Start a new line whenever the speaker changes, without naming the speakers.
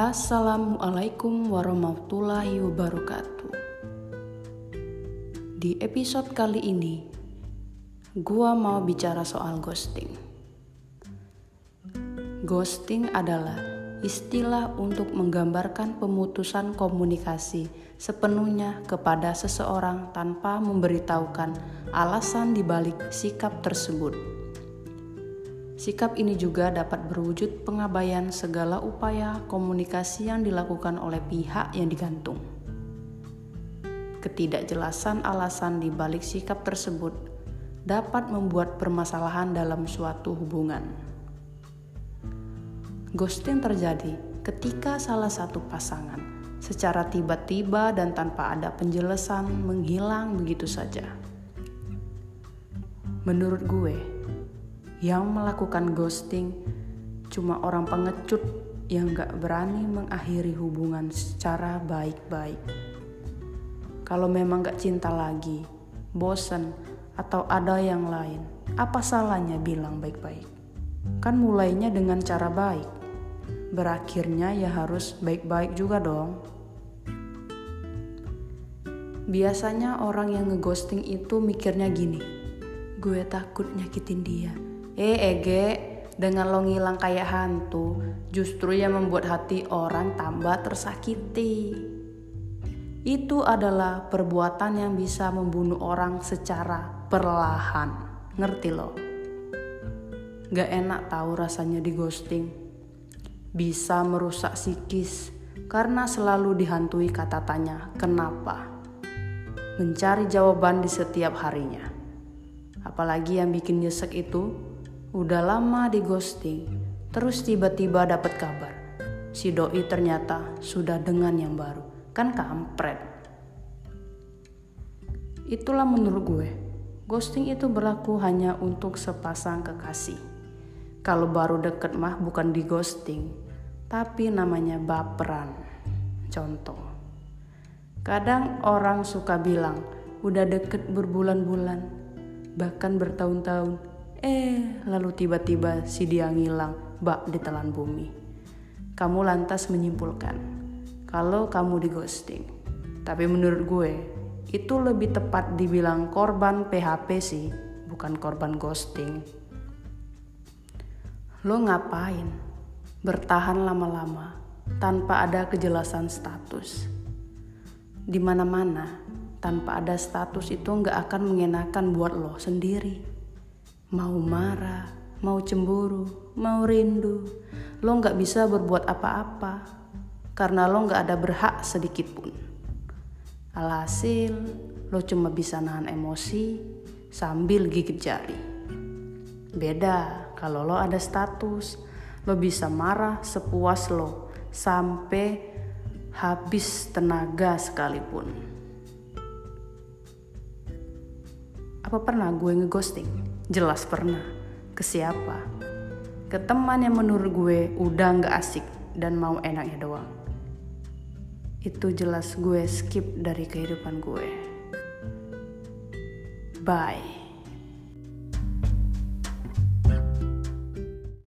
Assalamualaikum warahmatullahi wabarakatuh. Di episode kali ini, gua mau bicara soal ghosting. Ghosting adalah istilah untuk menggambarkan pemutusan komunikasi sepenuhnya kepada seseorang tanpa memberitahukan alasan dibalik sikap tersebut. Sikap ini juga dapat berwujud pengabaian segala upaya komunikasi yang dilakukan oleh pihak yang digantung. Ketidakjelasan alasan di balik sikap tersebut dapat membuat permasalahan dalam suatu hubungan. Ghosting terjadi ketika salah satu pasangan secara tiba-tiba dan tanpa ada penjelasan menghilang begitu saja. Menurut gue, yang melakukan ghosting cuma orang pengecut yang gak berani mengakhiri hubungan secara baik-baik. Kalau memang gak cinta lagi, bosen, atau ada yang lain, apa salahnya bilang baik-baik? Kan mulainya dengan cara baik, berakhirnya ya harus baik-baik juga dong. Biasanya orang yang ngeghosting itu mikirnya gini, gue takut nyakitin dia, Eh Ege, dengan lo ngilang kayak hantu, justru yang membuat hati orang tambah tersakiti. Itu adalah perbuatan yang bisa membunuh orang secara perlahan. Ngerti lo? Gak enak tahu rasanya di ghosting. Bisa merusak psikis karena selalu dihantui kata tanya kenapa. Mencari jawaban di setiap harinya. Apalagi yang bikin nyesek itu Udah lama di ghosting, terus tiba-tiba dapat kabar. Si doi ternyata sudah dengan yang baru. Kan kampret. Itulah menurut gue. Ghosting itu berlaku hanya untuk sepasang kekasih. Kalau baru deket mah bukan di ghosting, tapi namanya baperan. Contoh. Kadang orang suka bilang, udah deket berbulan-bulan, bahkan bertahun-tahun, Eh, lalu tiba-tiba si dia ngilang bak di telan bumi. Kamu lantas menyimpulkan kalau kamu di ghosting. Tapi menurut gue, itu lebih tepat dibilang korban PHP sih, bukan korban ghosting. Lo ngapain? Bertahan lama-lama tanpa ada kejelasan status. Di mana-mana, tanpa ada status itu nggak akan mengenakan buat lo sendiri mau marah, mau cemburu, mau rindu, lo nggak bisa berbuat apa-apa karena lo nggak ada berhak sedikit pun. Alhasil, lo cuma bisa nahan emosi sambil gigit jari. Beda kalau lo ada status, lo bisa marah sepuas lo sampai habis tenaga sekalipun. Apa pernah gue ngeghosting? Jelas pernah. Ke siapa? Ke teman yang menurut gue udah gak asik dan mau enaknya doang. Itu jelas gue skip dari kehidupan gue. Bye.